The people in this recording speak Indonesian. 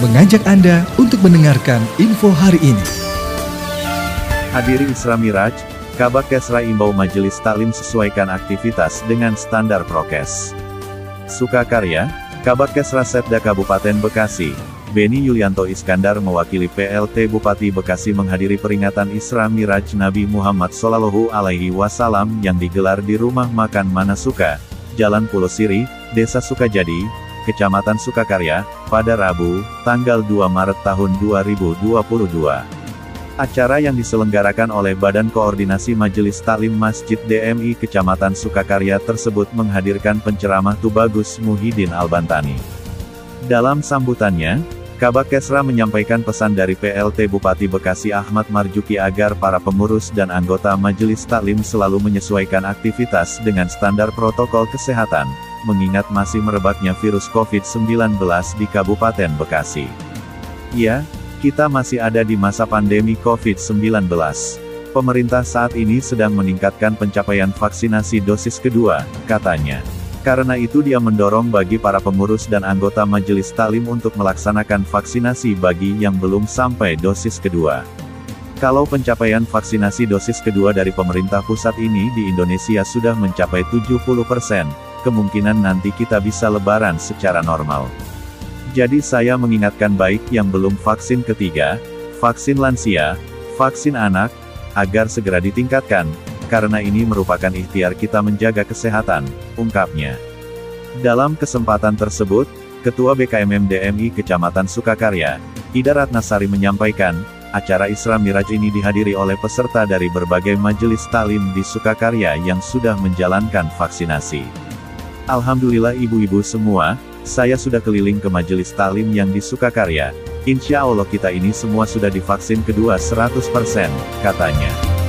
mengajak Anda untuk mendengarkan info hari ini. Hadiri Isra Miraj, Kabak Kesra imbau Majelis Taklim sesuaikan aktivitas dengan standar prokes. Sukakarya, Kabak Kesra Setda Kabupaten Bekasi, Beni Yulianto Iskandar mewakili PLT Bupati Bekasi menghadiri peringatan Isra Miraj Nabi Muhammad Sallallahu Alaihi Wasallam yang digelar di Rumah Makan Manasuka, Jalan Pulau Siri, Desa Sukajadi, Kecamatan Sukakarya, pada Rabu, tanggal 2 Maret tahun 2022. Acara yang diselenggarakan oleh Badan Koordinasi Majelis Taklim Masjid DMI Kecamatan Sukakarya tersebut menghadirkan penceramah Tubagus Muhyiddin Albantani. Dalam sambutannya, Kabak Kesra menyampaikan pesan dari PLT Bupati Bekasi Ahmad Marjuki agar para pengurus dan anggota Majelis Taklim selalu menyesuaikan aktivitas dengan standar protokol kesehatan, mengingat masih merebaknya virus COVID-19 di Kabupaten Bekasi. Ya, kita masih ada di masa pandemi COVID-19. Pemerintah saat ini sedang meningkatkan pencapaian vaksinasi dosis kedua, katanya. Karena itu dia mendorong bagi para pengurus dan anggota majelis talim untuk melaksanakan vaksinasi bagi yang belum sampai dosis kedua. Kalau pencapaian vaksinasi dosis kedua dari pemerintah pusat ini di Indonesia sudah mencapai 70%, kemungkinan nanti kita bisa lebaran secara normal. Jadi saya mengingatkan baik yang belum vaksin ketiga, vaksin lansia, vaksin anak, agar segera ditingkatkan, karena ini merupakan ikhtiar kita menjaga kesehatan, ungkapnya. Dalam kesempatan tersebut, Ketua BKMM DMI Kecamatan Sukakarya, Ida Ratnasari menyampaikan, acara Isra Miraj ini dihadiri oleh peserta dari berbagai majelis talim di Sukakarya yang sudah menjalankan vaksinasi. Alhamdulillah ibu-ibu semua, saya sudah keliling ke majelis talim yang di Sukakarya. Insya Allah kita ini semua sudah divaksin kedua 100%, katanya.